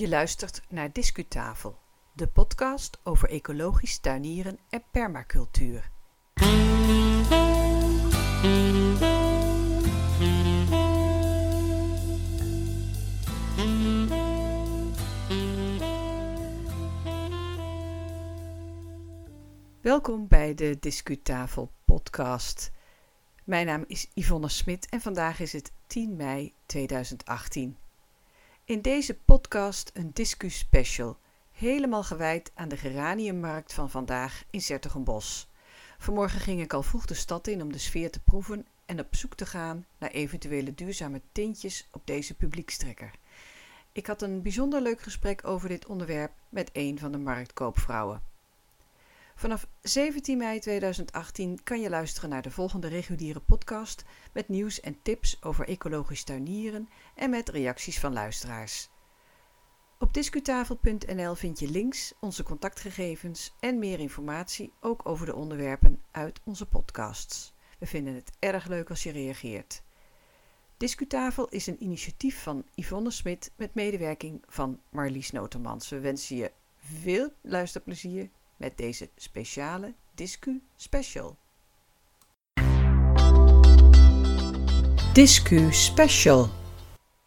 Je luistert naar Discutafel, de podcast over ecologisch tuinieren en permacultuur. Welkom bij de Discutafel podcast. Mijn naam is Yvonne Smit en vandaag is het 10 mei 2018. In deze podcast een discu special, helemaal gewijd aan de geraniummarkt van vandaag in Zertogenbos. Vanmorgen ging ik al vroeg de stad in om de sfeer te proeven en op zoek te gaan naar eventuele duurzame tintjes op deze publiekstrekker. Ik had een bijzonder leuk gesprek over dit onderwerp met een van de marktkoopvrouwen. Vanaf 17 mei 2018 kan je luisteren naar de volgende reguliere podcast met nieuws en tips over ecologisch tuinieren en met reacties van luisteraars. Op discutafel.nl vind je links, onze contactgegevens en meer informatie ook over de onderwerpen uit onze podcasts. We vinden het erg leuk als je reageert. Discutafel is een initiatief van Yvonne Smit met medewerking van Marlies Notermans. We wensen je veel luisterplezier met deze speciale Discu Special. Discu Special.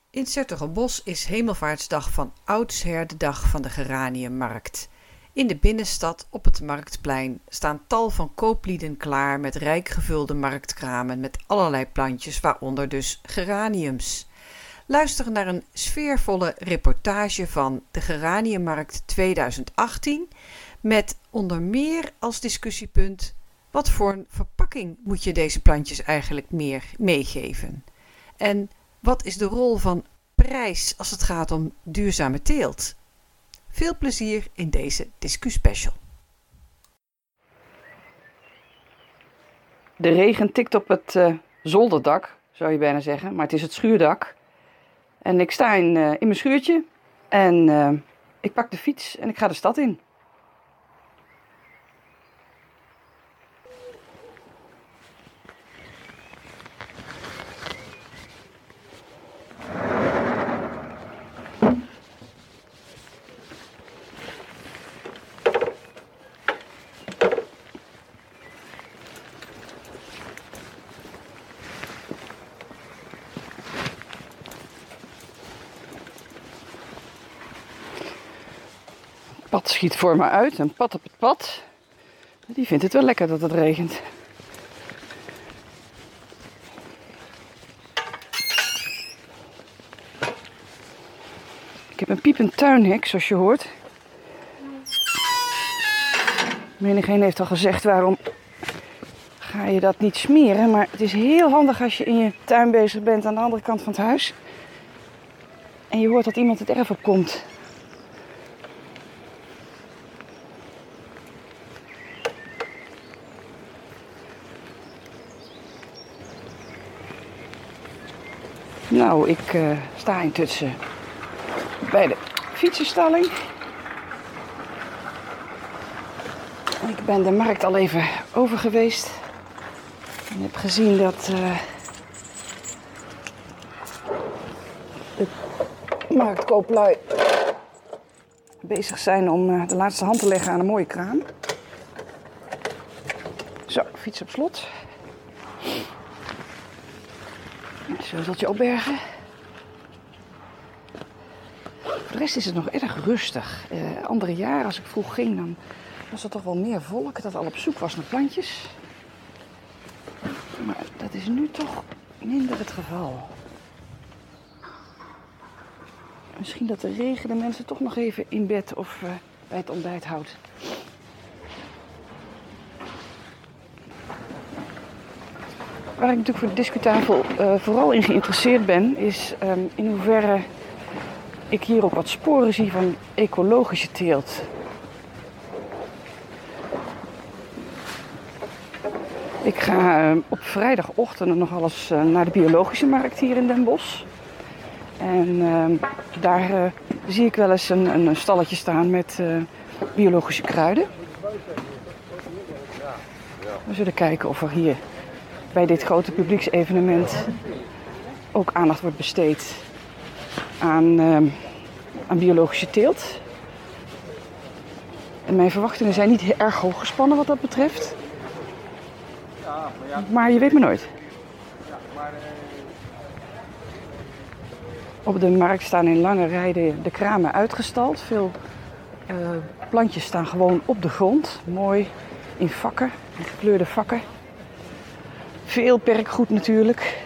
In Zettergenbos is Hemelvaartsdag van oudsher de dag van de geraniummarkt. In de binnenstad op het marktplein staan tal van kooplieden klaar met rijk gevulde marktkramen met allerlei plantjes, waaronder dus geraniums. Luister naar een sfeervolle reportage van de Geraniummarkt 2018 met onder meer als discussiepunt: wat voor een verpakking moet je deze plantjes eigenlijk meer meegeven? En wat is de rol van prijs als het gaat om duurzame teelt? Veel plezier in deze discuspecial. De regen tikt op het uh, zolderdak, zou je bijna zeggen, maar het is het schuurdak. En ik sta in, uh, in mijn schuurtje en uh, ik pak de fiets en ik ga de stad in. Schiet voor me uit. Een pad op het pad. Die vindt het wel lekker dat het regent. Ik heb een piepend tuinhek, zoals je hoort. Menigeen heeft al gezegd waarom ga je dat niet smeren. Maar het is heel handig als je in je tuin bezig bent aan de andere kant van het huis. En je hoort dat iemand het erf op komt. Nou, ik uh, sta intussen bij de fietsenstalling. Ik ben de markt al even over geweest. En heb gezien dat uh, de marktkooplui bezig zijn om uh, de laatste hand te leggen aan een mooie kraam. Zo, fiets op slot. Sleuteltje opbergen. Voor de rest is het nog erg rustig. Uh, andere jaren, als ik vroeg ging, dan was er toch wel meer volk dat al op zoek was naar plantjes. Maar dat is nu toch minder het geval. Misschien dat de regen de mensen toch nog even in bed of uh, bij het ontbijt houdt. Waar ik natuurlijk voor de discutafel uh, vooral in geïnteresseerd ben, is um, in hoeverre ik hier ook wat sporen zie van ecologische teelt. Ik ga uh, op vrijdagochtend nog alles uh, naar de biologische markt hier in Den Bosch. En ehm, daar zie ik wel eens een, een stalletje staan met biologische kruiden. We zullen kijken of er hier bij dit grote publieksevenement ook aandacht wordt besteed aan uh, aan biologische teelt. En mijn verwachtingen zijn niet erg hoog gespannen wat dat betreft. Maar je weet maar nooit. Op de markt staan in lange rijden de kramen uitgestald. Veel eh, plantjes staan gewoon op de grond. Mooi in vakken, in gekleurde vakken. Veel perkgoed natuurlijk.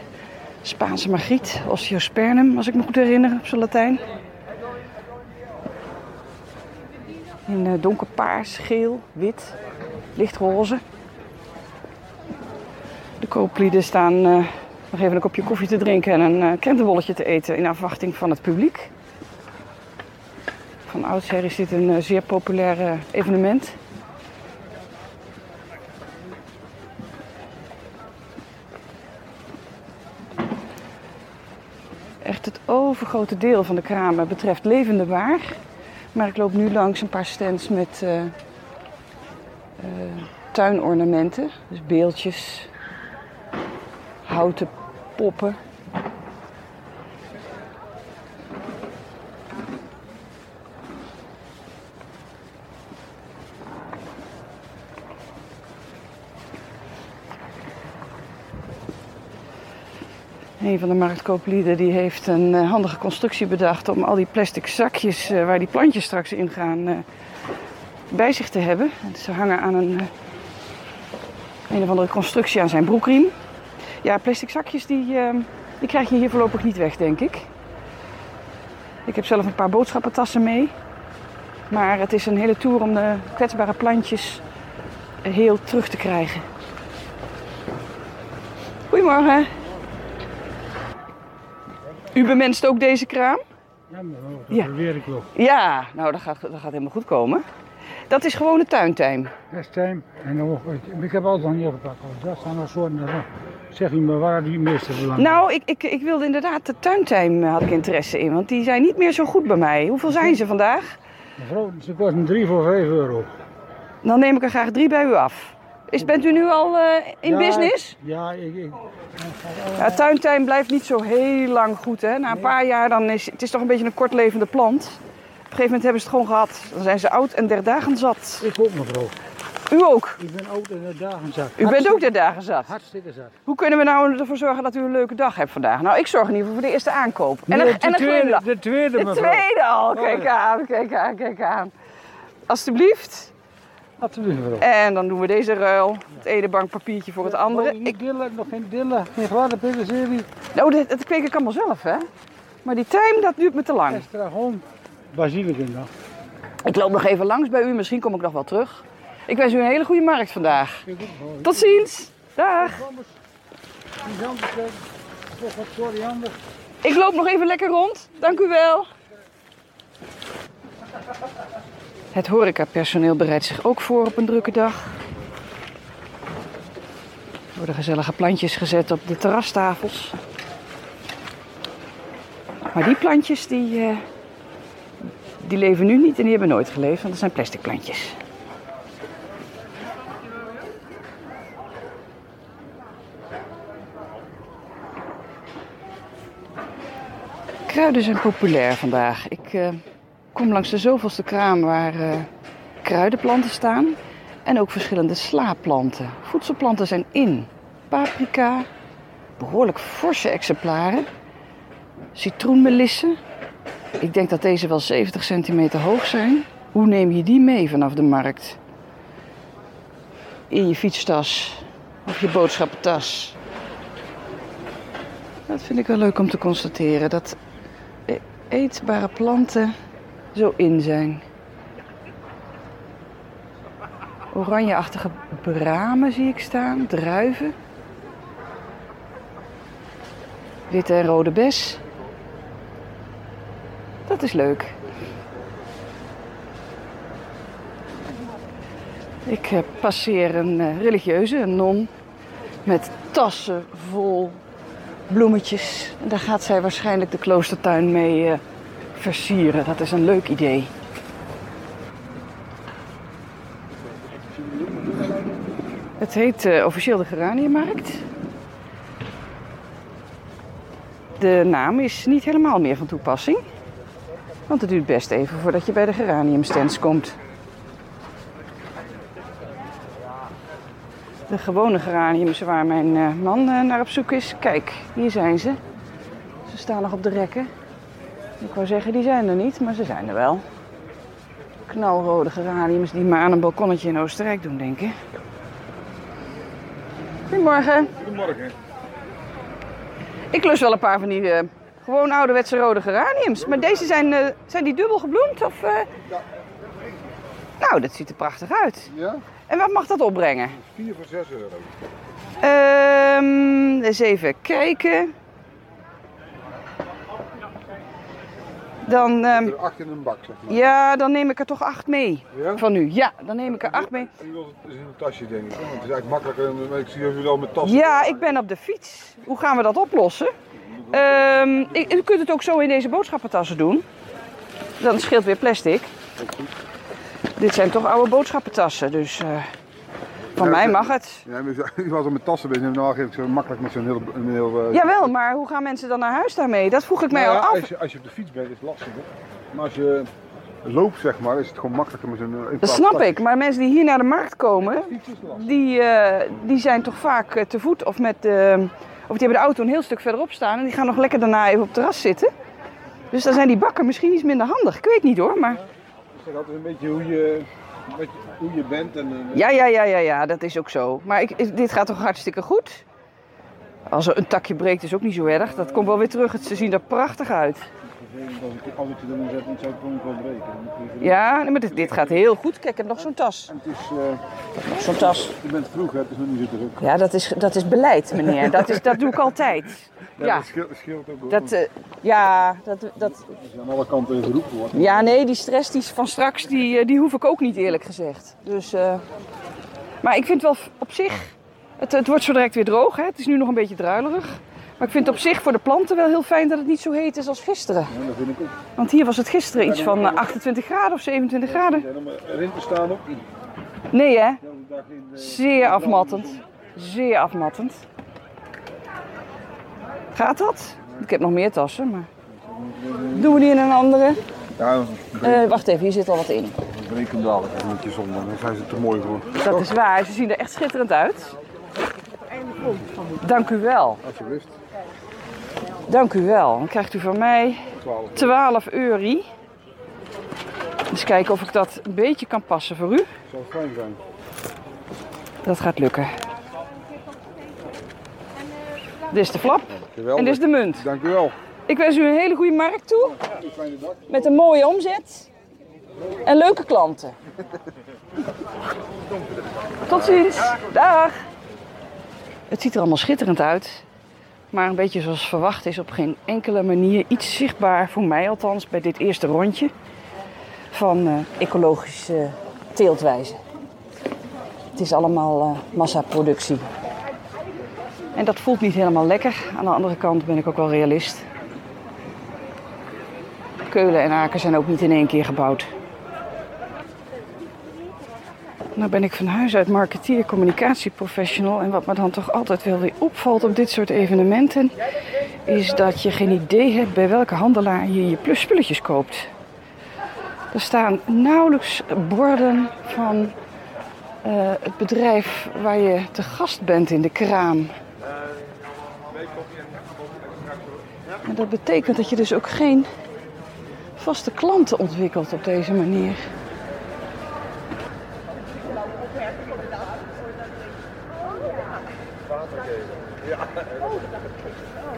Spaanse margriet, osteospermum, als ik me goed herinner op zijn Latijn. In uh, donkerpaars, geel, wit, lichtroze. De kooplieden staan uh, nog even een kopje koffie te drinken en een uh, krentenbolletje te eten in afwachting van het publiek. Van oudsher is dit een zeer populair evenement. Echt het overgrote deel van de kramen betreft levende waar. Maar ik loop nu langs een paar stands met uh, tuinornamenten. Dus beeldjes, houten poppen. Een van de marktkooplieden die heeft een uh, handige constructie bedacht om al die plastic zakjes uh, waar die plantjes straks in gaan uh, bij zich te hebben. Ze hangen aan een, een of andere constructie aan zijn broekriem. Ja, plastic zakjes die, die krijg je hier voorlopig niet weg, denk ik. Ik heb zelf een paar boodschappentassen mee. Maar het is een hele tour om de kwetsbare plantjes heel terug te krijgen. Goedemorgen. U bemenst ook deze kraam? Ja, maar dat ja. probeer ik wel. Ja, nou dat gaat, dat gaat helemaal goed komen. Dat is gewoon de tuintijm. Dat is tuin. En ik heb altijd nog niet opgepakt. Dat zijn nog soorten. Zeg u me waar die meeste belangrijk Nou, ik, ik, ik wilde inderdaad de tuintijm had ik interesse in. Want die zijn niet meer zo goed bij mij. Hoeveel zijn ze vandaag? Mevrouw, ze kosten 3 voor 5 euro. Dan neem ik er graag drie bij u af. Is, bent u nu al uh, in ja, business? Ja, ik, ik, ja, tuintijm blijft niet zo heel lang goed. Hè? Na een paar jaar dan is het is toch een beetje een kortlevende plant. Op een gegeven moment hebben ze het gewoon gehad. Dan zijn ze oud en der dagen zat. Ik ook mevrouw. U ook? Ik ben oud en der dagen zat. U bent ook der dagen zat? Hartstikke zat. Hoe kunnen we nou ervoor zorgen dat u een leuke dag hebt vandaag? Nou, ik zorg in ieder geval voor de eerste aankoop. Nee, en een, de, en een tweede, glimlach. de tweede De mevrouw. tweede al. Oh, Kijk aan, kijk aan, kijk aan. Alsjeblieft. Alsjeblieft mevrouw. En dan doen we deze ruil. Het ene bankpapiertje voor het andere. Nog, Ik, dillen, nog geen dillen, geen gladde peterselie, nou, dat, dat kweek ik allemaal zelf, hè. Maar die tijm, dat duurt me te lang. extra gewoon basilicum dan. Ik loop nog even langs bij u. Misschien kom ik nog wel terug. Ik wens u een hele goede markt vandaag. Tot ziens. Dag. Ik loop nog even lekker rond. Dank u wel. Het horecapersoneel bereidt zich ook voor op een drukke dag. Er worden gezellige plantjes gezet op de terrastafels. Maar die plantjes die, eh, die leven nu niet en die hebben nooit geleefd, want dat zijn plastic plantjes. Kruiden zijn populair vandaag. Ik eh, kom langs de zoveelste kraam waar eh, kruidenplanten staan. En ook verschillende slaapplanten. Voedselplanten zijn in. Paprika, behoorlijk forse exemplaren. Citroenmelissen. Ik denk dat deze wel 70 centimeter hoog zijn. Hoe neem je die mee vanaf de markt? In je fietstas of je boodschappentas. Dat vind ik wel leuk om te constateren. Dat e- eetbare planten zo in zijn. Oranjeachtige bramen zie ik staan, druiven. Witte en rode bes. Dat is leuk. Ik eh, passeer een eh, religieuze, een non, met tassen vol bloemetjes. En daar gaat zij waarschijnlijk de kloostertuin mee eh, versieren. Dat is een leuk idee. Het heet eh, officieel de Geraniummarkt. De naam is niet helemaal meer van toepassing. Want het duurt best even voordat je bij de geraniumstands komt. De gewone geraniums waar mijn eh, man eh, naar op zoek is. Kijk, hier zijn ze. Ze staan nog op de rekken. Ik wou zeggen, die zijn er niet, maar ze zijn er wel. Knalrode geraniums die maar aan een balkonnetje in Oostenrijk doen, denk ik. Goedemorgen. Goedemorgen. Ik lust wel een paar van die eh, gewoon ouderwetse rode geraniums. Maar deze zijn, eh, zijn die dubbel gebloemd? Of, eh? Nou, dat ziet er prachtig uit. Ja? En wat mag dat opbrengen? 4 voor 6 euro. Ehm eens even kijken. Dan, ehm, Er 8 in een bak, zeg maar. ja, dan neem ik er toch acht mee. Ja? Van nu. Ja, dan neem ik er acht mee. En u wilt het in een tasje, denk ik. Want het is eigenlijk makkelijker. Ik zie jullie al met tassen. Ja, ik ben op de fiets. Hoe gaan we dat oplossen? Ehm, ik- u kunt het ook zo in deze boodschappentassen doen. Dan scheelt weer plastic. Dit zijn toch oude boodschappentassen, dus eh, van Ja, mij mag het. Ja, u was al met tassen bezig. En nou geef ik zo makkelijk met zo'n heel... Een heel eh, Jawel, maar hoe gaan mensen dan naar huis daarmee? Dat vroeg ik mij nou al ja, af. als, je, als je op de fiets bent, is het lastiger. Maar als je loopt, zeg maar, is het gewoon makkelijker met zo'n... in Dat snap ik, maar mensen die hier naar de markt komen, is lastig. die, eh, die zijn toch vaak eh, te voet of met of die hebben de auto een heel stuk verderop staan en die gaan nog lekker daarna even op het terras zitten. Dus dan zijn die bakken misschien iets minder handig. Ik weet niet hoor, maar Ik zeg altijd een beetje hoe je, een beetje hoe je bent. En, eh, ja, ja, ja, ja, ja, dat is ook zo. Maar ik, dit gaat toch hartstikke goed? Als er een takje breekt is ook niet zo erg. Dat komt wel weer terug. Ze zien er prachtig uit. Als ik erin zet, dan zou het gewoon wel breken. Ja, nee, maar dit, dit gaat heel goed. Kijk, ik heb nog zo'n tas. En het is, eh, zo'n tas. je bent vroeg, hè? het is nog niet zo druk. Ja, dat is, dat is beleid, meneer. Dat, is, dat doe ik altijd. Ja, Dat scheelt, ook dat, eh, ja, dat, dat, Als je aan alle kanten geroepen wordt. ja, nee, die stress die van straks, die, eh, die hoef ik ook niet eerlijk gezegd. Dus, maar ik vind wel op zich, het, het wordt zo direct weer droog. Hè? Het is nu nog een beetje druilerig. Maar ik vind op zich voor de planten wel heel fijn dat het niet zo heet is als gisteren. Ja, dat vind ik ook. Want hier was het gisteren iets van eh, 28 graden of 27 graden. Erin te staan ook niet. Nee hè? Eh, Zeer afmattend. Zeer afmattend. Gaat dat? Ik heb nog meer tassen, maar... Doen we die in een andere? Ja, Eh, wacht even, hier zit al wat in. breek hem dadelijk even met je zon, dan zijn ze te mooi voor. Dat is waar, ze zien er echt schitterend uit. Dank u wel. Alsjeblieft. Dank u wel. Dan krijgt u van mij 12. 12 euro. Eens kijken of ik dat een beetje kan passen voor u. Zal fijn zijn. Dat gaat lukken. Dit is de flap Geweldig. en dit is de munt. Dank u wel. Ik wens u een hele goede markt toe. Met een mooie omzet. En leuke klanten. Tot ziens. Dag. Het ziet er allemaal schitterend uit. Maar een beetje zoals verwacht is op geen enkele manier iets zichtbaar, voor mij althans, bij dit eerste rondje van eh, ecologische teeltwijze. Het is allemaal eh, massaproductie. En dat voelt niet helemaal lekker. Aan de andere kant ben ik ook wel realist. Keulen en Aken zijn ook niet in één keer gebouwd. Nou ben ik van huis uit marketeer, communicatieprofessional. En wat me dan toch altijd wel weer opvalt op dit soort evenementen... is dat je geen idee hebt bij welke handelaar je je plus spulletjes koopt. Er staan nauwelijks borden van eh, het bedrijf waar je te gast bent in de kraam. En dat betekent dat je dus ook geen vaste klanten ontwikkelt op deze manier.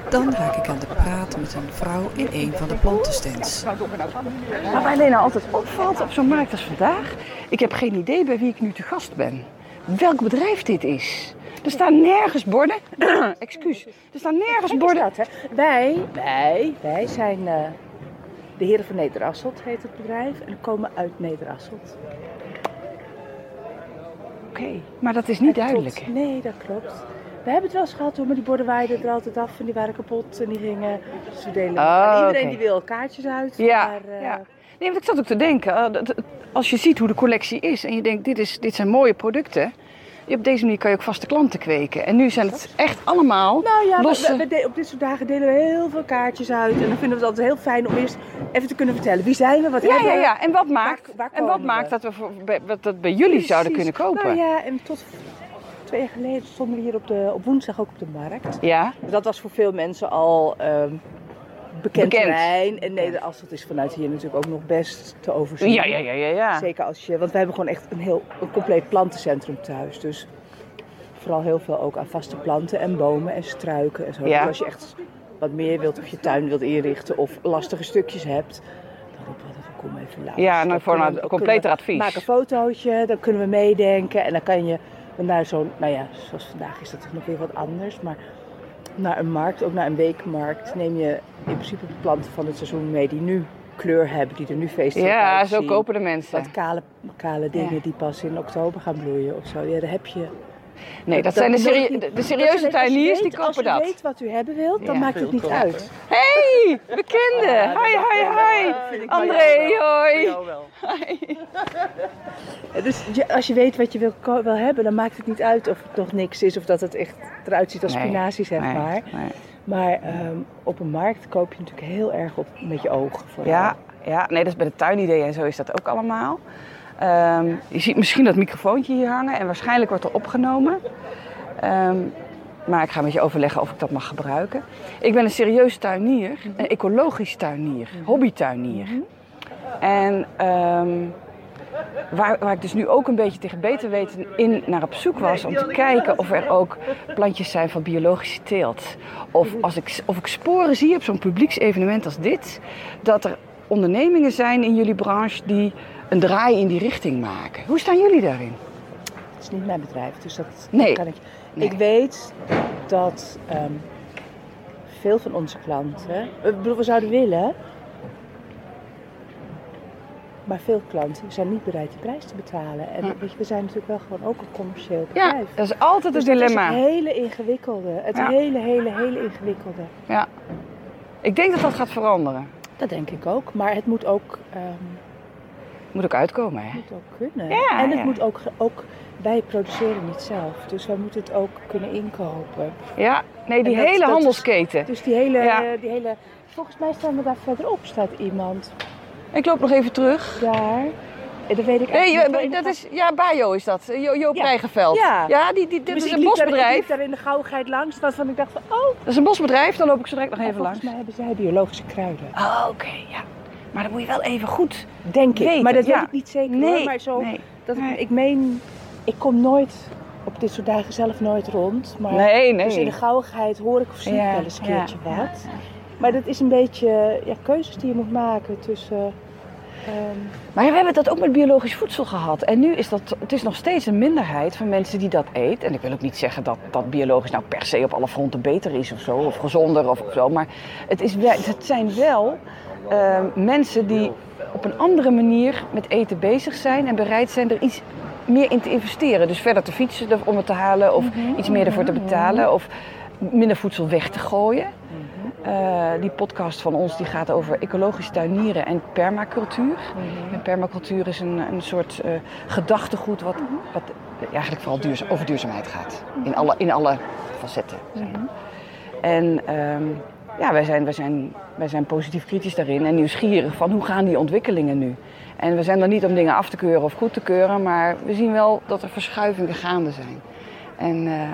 Dan raak ik aan de praat met een vrouw in een van de plantenstands. Wat mij alleen nou altijd opvalt op zo'n markt als vandaag, ik heb geen idee bij wie ik nu te gast ben. Welk bedrijf dit is. Er staan nergens borden. Excuus. Er staan nergens borden. dat, hè. Wij, wij, wij zijn eh, de heren van Nederasselt, heet het bedrijf. En we komen uit Nederasselt. Oké, maar dat is niet duidelijk. klopt. Nee, dat klopt. We hebben het wel eens gehad hoor, maar die borden waaiden er altijd af en die waren kapot en die gingen. Dus we delen Oh, aan iedereen die wil kaartjes uit. Ja, maar, eh, ja. Nee, want ik zat ook te denken, eh, als je ziet hoe de collectie is en je denkt, dit, is, dit zijn mooie producten. op deze manier kan je ook vaste klanten kweken. En nu zijn het echt allemaal Nou ja, we- losse... we, we de- op dit soort dagen delen we heel veel kaartjes uit. En dan vinden we het altijd heel fijn om eerst even te kunnen vertellen. Wie zijn we, wat Ja, hebben ja, we? ja. En wat maakt, waar en wat maakt dat we voor, dat bij jullie zouden kunnen kopen? Nou ja, en tot twee jaar geleden stonden we hier op, de, op woensdag ook op de markt. Ja, Dat was voor veel mensen al ehm, bekend, terrein. En Nederasselt is vanuit hier natuurlijk ook nog best te overzien. ja, ja, ja, ja. ja. Zeker als je, want we hebben gewoon echt een heel een compleet plantencentrum thuis. Dus vooral heel veel ook aan vaste planten en bomen en struiken en zo. Ja. Dus als je echt wat meer wilt of je tuin wilt inrichten of lastige stukjes hebt, dan roep altijd kom even langs. Ja, nou, voor een we- completer advies. Maak een fotootje, dan kunnen we meedenken en dan kan je naar zo'n, nou ja, zoals vandaag is dat toch nog weer wat anders, maar naar een markt, ook naar een weekmarkt, neem je in principe planten van het seizoen mee die nu kleur hebben, die er nu feestelijk Ja, uitzien. zo kopen de mensen. Wat kale, kale dingen Ja. die pas in oktober gaan bloeien of zo. Ja, daar heb je. Nee, dat zijn de, serie- de, de dat serieuze als tuiniers, die weet- Als kopen je dat. weet wat u hebben wilt, dan Ja. maakt het niet uit. Hey, bekende! Hi, hi, hi! André, hoi! Dus je- als je weet wat je wil, hebben, dan maakt het niet uit of het nog niks is of dat het echt eruit ziet als Nee, spinazie, zeg Nee, maar. nee. Maar ehm, op een markt koop je natuurlijk heel erg op met je ogen. vooral. Ja, ja, nee, dat is bij de tuinidee en zo is dat ook allemaal. Ehm, je ziet misschien dat microfoontje hier hangen en waarschijnlijk wordt er opgenomen. Ehm, maar ik ga met je overleggen of ik dat mag gebruiken. Ik ben een serieus tuinier, een ecologisch tuinier, hobbytuinier. En ehm, waar, waar ik dus nu ook een beetje tegen beter weten in naar op zoek was om te kijken of er ook plantjes zijn van biologische teelt. Of, als ik, of ik sporen zie op zo'n publieksevenement als dit, dat er ondernemingen zijn in jullie branche die een draai in die richting maken. Hoe staan jullie daarin? Het is niet mijn bedrijf, dus dat Nee. kan ik. Nee. Ik weet dat ehm, veel van onze klanten, bedoel, we zouden willen, maar veel klanten zijn niet bereid die prijs te betalen. En weet je, we zijn natuurlijk wel gewoon ook een commercieel Ja, bedrijf. dat is altijd Dus een is dilemma. het hele ingewikkelde. Het Ja. hele, hele, hele ingewikkelde. Ja. Ik denk dat dat gaat veranderen. Dat denk ik ook. Maar het moet ook, ehm, Moet ook uitkomen, hè? moet ook kunnen. Ja, en het ja. moet ook, ook, wij produceren niet zelf. Dus wij moeten het ook kunnen inkopen. Ja, nee, die dat- hele dat is- handelsketen. Dus die hele, Ja. eh, die hele... Volgens mij staan we daar verderop, staat iemand Ik loop nog even terug. daar. Eh, Dat weet ik Nee, eigenlijk je- niet. dat is, ja, Bajo is dat. Jo Joop Ja. Rijgenveld. Ja. die, die, dit Dus is een liep daar- ik bosbedrijf. liep daar in de gauwigheid langs, waarvan ik dacht van, oh, Dat is een bosbedrijf, dan loop ik zo direct nog even langs. volgens mij hebben zij biologische kruiden. Oh, oké, ja. Maar dan moet je wel even goed Denk ik. weten. maar dat ja. weet ik niet zeker Nee, hoor. Maar zo, nee. dat ik, Nee. ik meen, ik kom nooit op dit soort dagen zelf nooit rond. Maar Nee, nee. Dus in de gauwigheid hoor ik of zie ik Ja, wel eens een keertje ja, wat. Maar dat is een beetje ja, keuzes die je moet maken tussen... ehm, Maar we hebben dat ook met biologisch voedsel gehad. En nu is dat, het is nog steeds een minderheid van mensen die dat eet. En ik wil ook niet zeggen dat, dat biologisch nou per se op alle fronten beter is of zo. Of gezonder of zo. Maar het, is het zijn wel eh, mensen die op een andere manier met eten bezig zijn. En bereid zijn er iets meer in te investeren. Dus verder te fietsen om het te halen. Of iets meer ervoor te betalen. Of minder voedsel weg te gooien. Eh, die podcast van ons die gaat over ecologisch tuinieren en permacultuur. En permacultuur is een, een soort eh, gedachtegoed wat, wat eigenlijk vooral duurza- over duurzaamheid gaat. In alle, in alle facetten. En ehm, ja, wij zijn, wij, zijn, wij zijn positief kritisch daarin en nieuwsgierig van hoe gaan die ontwikkelingen nu. En we zijn er niet om dingen af te keuren of goed te keuren, maar we zien wel dat er verschuivingen gaande zijn. En eh,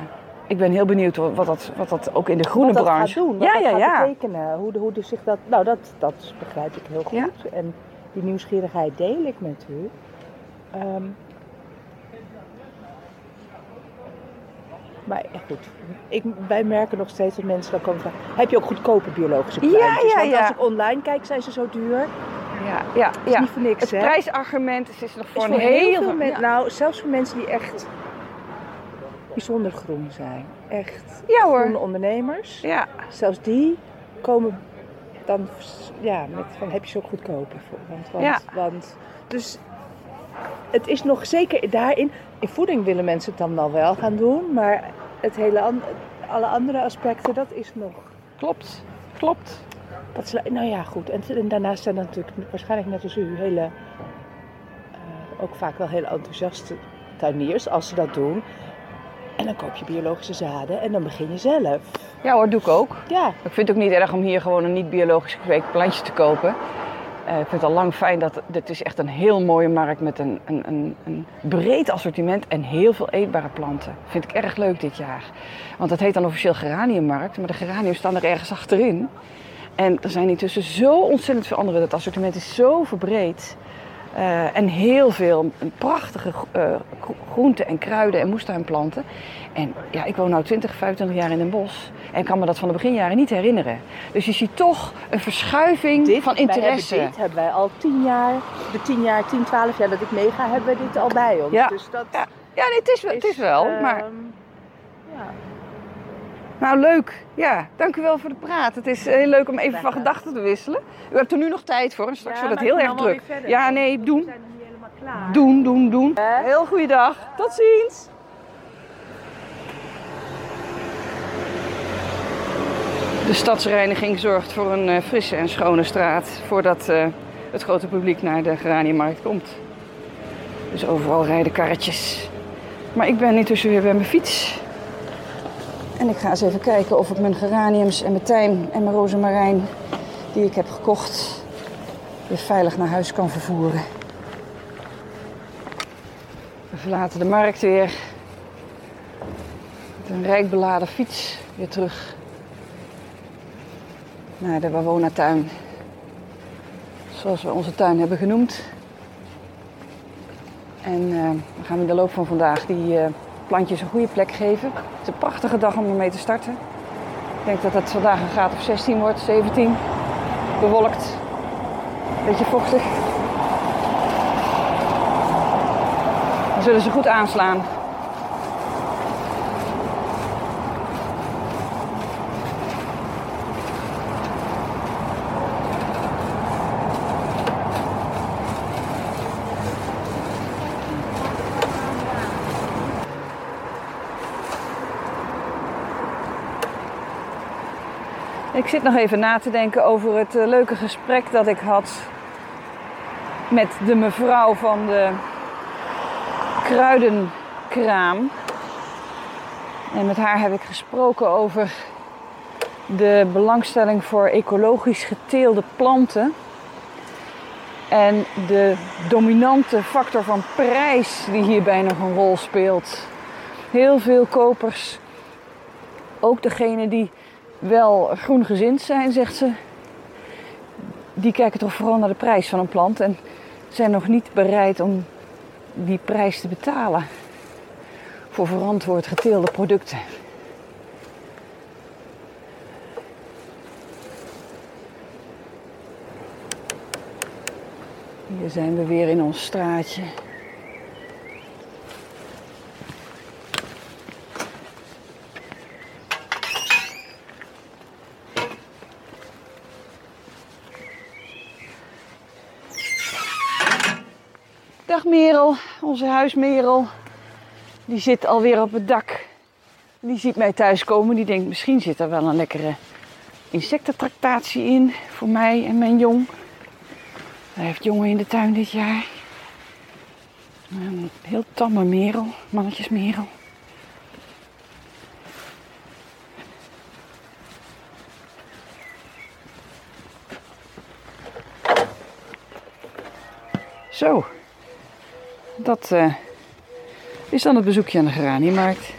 ik ben heel benieuwd wat dat, wat dat ook in de groene wat dat branche... gaat doen, wat ja, dat ja, gaat ja. betekenen. Hoe, hoe zich dat... Nou, dat, dat begrijp ik heel goed. Ja. En die nieuwsgierigheid deel ik met u. Ehm, maar ja, goed, ik, wij merken nog steeds dat mensen dan komen vragen... Heb je ook goedkope biologische Ja, plantjes? ja, Want ja. als ik online kijk, zijn ze zo duur. Ja, ja, Dat is ja. niet voor niks, Het hè? prijsargument is, is nog voor is een voor heel, heel veel mensen... ja. Nou, zelfs voor mensen die echt bijzonder groen zijn. Echt Ja hoor. groene ondernemers. Ja, Zelfs die komen dan ja, met van heb je ze ook goedkoper voor. Want, want, Ja. want dus het is nog zeker daarin. In voeding willen mensen het dan wel wel gaan doen, maar het hele an- alle andere aspecten, dat is nog. klopt. Klopt. Dat is, nou ja, goed. En, en daarnaast zijn er natuurlijk waarschijnlijk net als u hele, eh, ook vaak wel hele enthousiaste tuiniers als ze dat doen. En dan koop je biologische zaden en dan begin je zelf. Ja hoor, doe ik ook. Ja, Ik vind het ook niet erg om hier gewoon een niet biologisch gekweekt plantje te kopen. Eh, ik vind het al lang fijn dat dit is echt een heel mooie markt met een, een, een, een breed assortiment en heel veel eetbare planten. Vind ik erg leuk dit jaar. Want het heet dan officieel geraniummarkt, maar de geraniums staan er ergens achterin. En er zijn intussen zo ontzettend veel andere. Het assortiment is zo verbreed. Eh, en heel veel prachtige eh, gro- groenten en kruiden en moestuinplanten. En ja, ik woon nu 20, 25 jaar in een bos. En kan me dat van de beginjaren niet herinneren. Dus je ziet toch een verschuiving dit, van wij hebben interesse. dit hebben wij al tien jaar, de tien jaar, 10, 12 jaar dat ik meega, hebben we dit al bij ons. Ja. Dus dat Ja, ja nee, het, is, wel- het is wel. ehm, maar. Nou, leuk. Ja, dank u wel voor de praat. Het is heel leuk om even van gedachten te wisselen. U hebt er nu nog tijd voor. en Straks Ja, wordt het heel erg druk. Ja, nee, We doen. zijn nog niet helemaal klaar. Doen, doen, doen. Heel goede dag. Tot ziens. De stadsreiniging zorgt voor een eh, frisse en schone straat voordat eh, het grote publiek naar de geraniummarkt komt. Dus overal rijden karretjes. Maar ik ben intussen weer bij mijn fiets. En ik ga eens even kijken of ik mijn geraniums en mijn tijm en mijn rozemarijn die ik heb gekocht weer veilig naar huis kan vervoeren. We verlaten de markt weer. Met een rijk beladen fiets weer terug naar de Wawona-tuin. Zoals we onze tuin hebben genoemd. En eh, we gaan in de loop van vandaag die eh, plantjes een goede plek geven. Het is een prachtige dag om ermee te starten. Ik denk dat het vandaag een graad of 16 wordt, 17. Bewolkt. Beetje vochtig. Dan zullen ze goed aanslaan. Ik zit nog even na te denken over het eh, leuke gesprek dat ik had met de mevrouw van de kruidenkraam. En met haar heb ik gesproken over de belangstelling voor ecologisch geteelde planten. En de dominante factor van prijs die hierbij nog een rol speelt. Heel veel kopers, ook degene die wel groengezind zijn, zegt ze, die kijken toch vooral naar de prijs van een plant en zijn nog niet bereid om die prijs te betalen voor verantwoord geteelde producten. Hier zijn we weer in ons straatje. Dag Onze huismerel. Die zit alweer op het dak. Die ziet mij thuiskomen. Die denkt misschien zit er wel een lekkere insectentractatie in voor mij en mijn jong. Hij heeft jongen in de tuin dit jaar. Een heel tamme merel, mannetjesmerel. Zo, dat eh, is dan het bezoekje aan de geraniummarkt.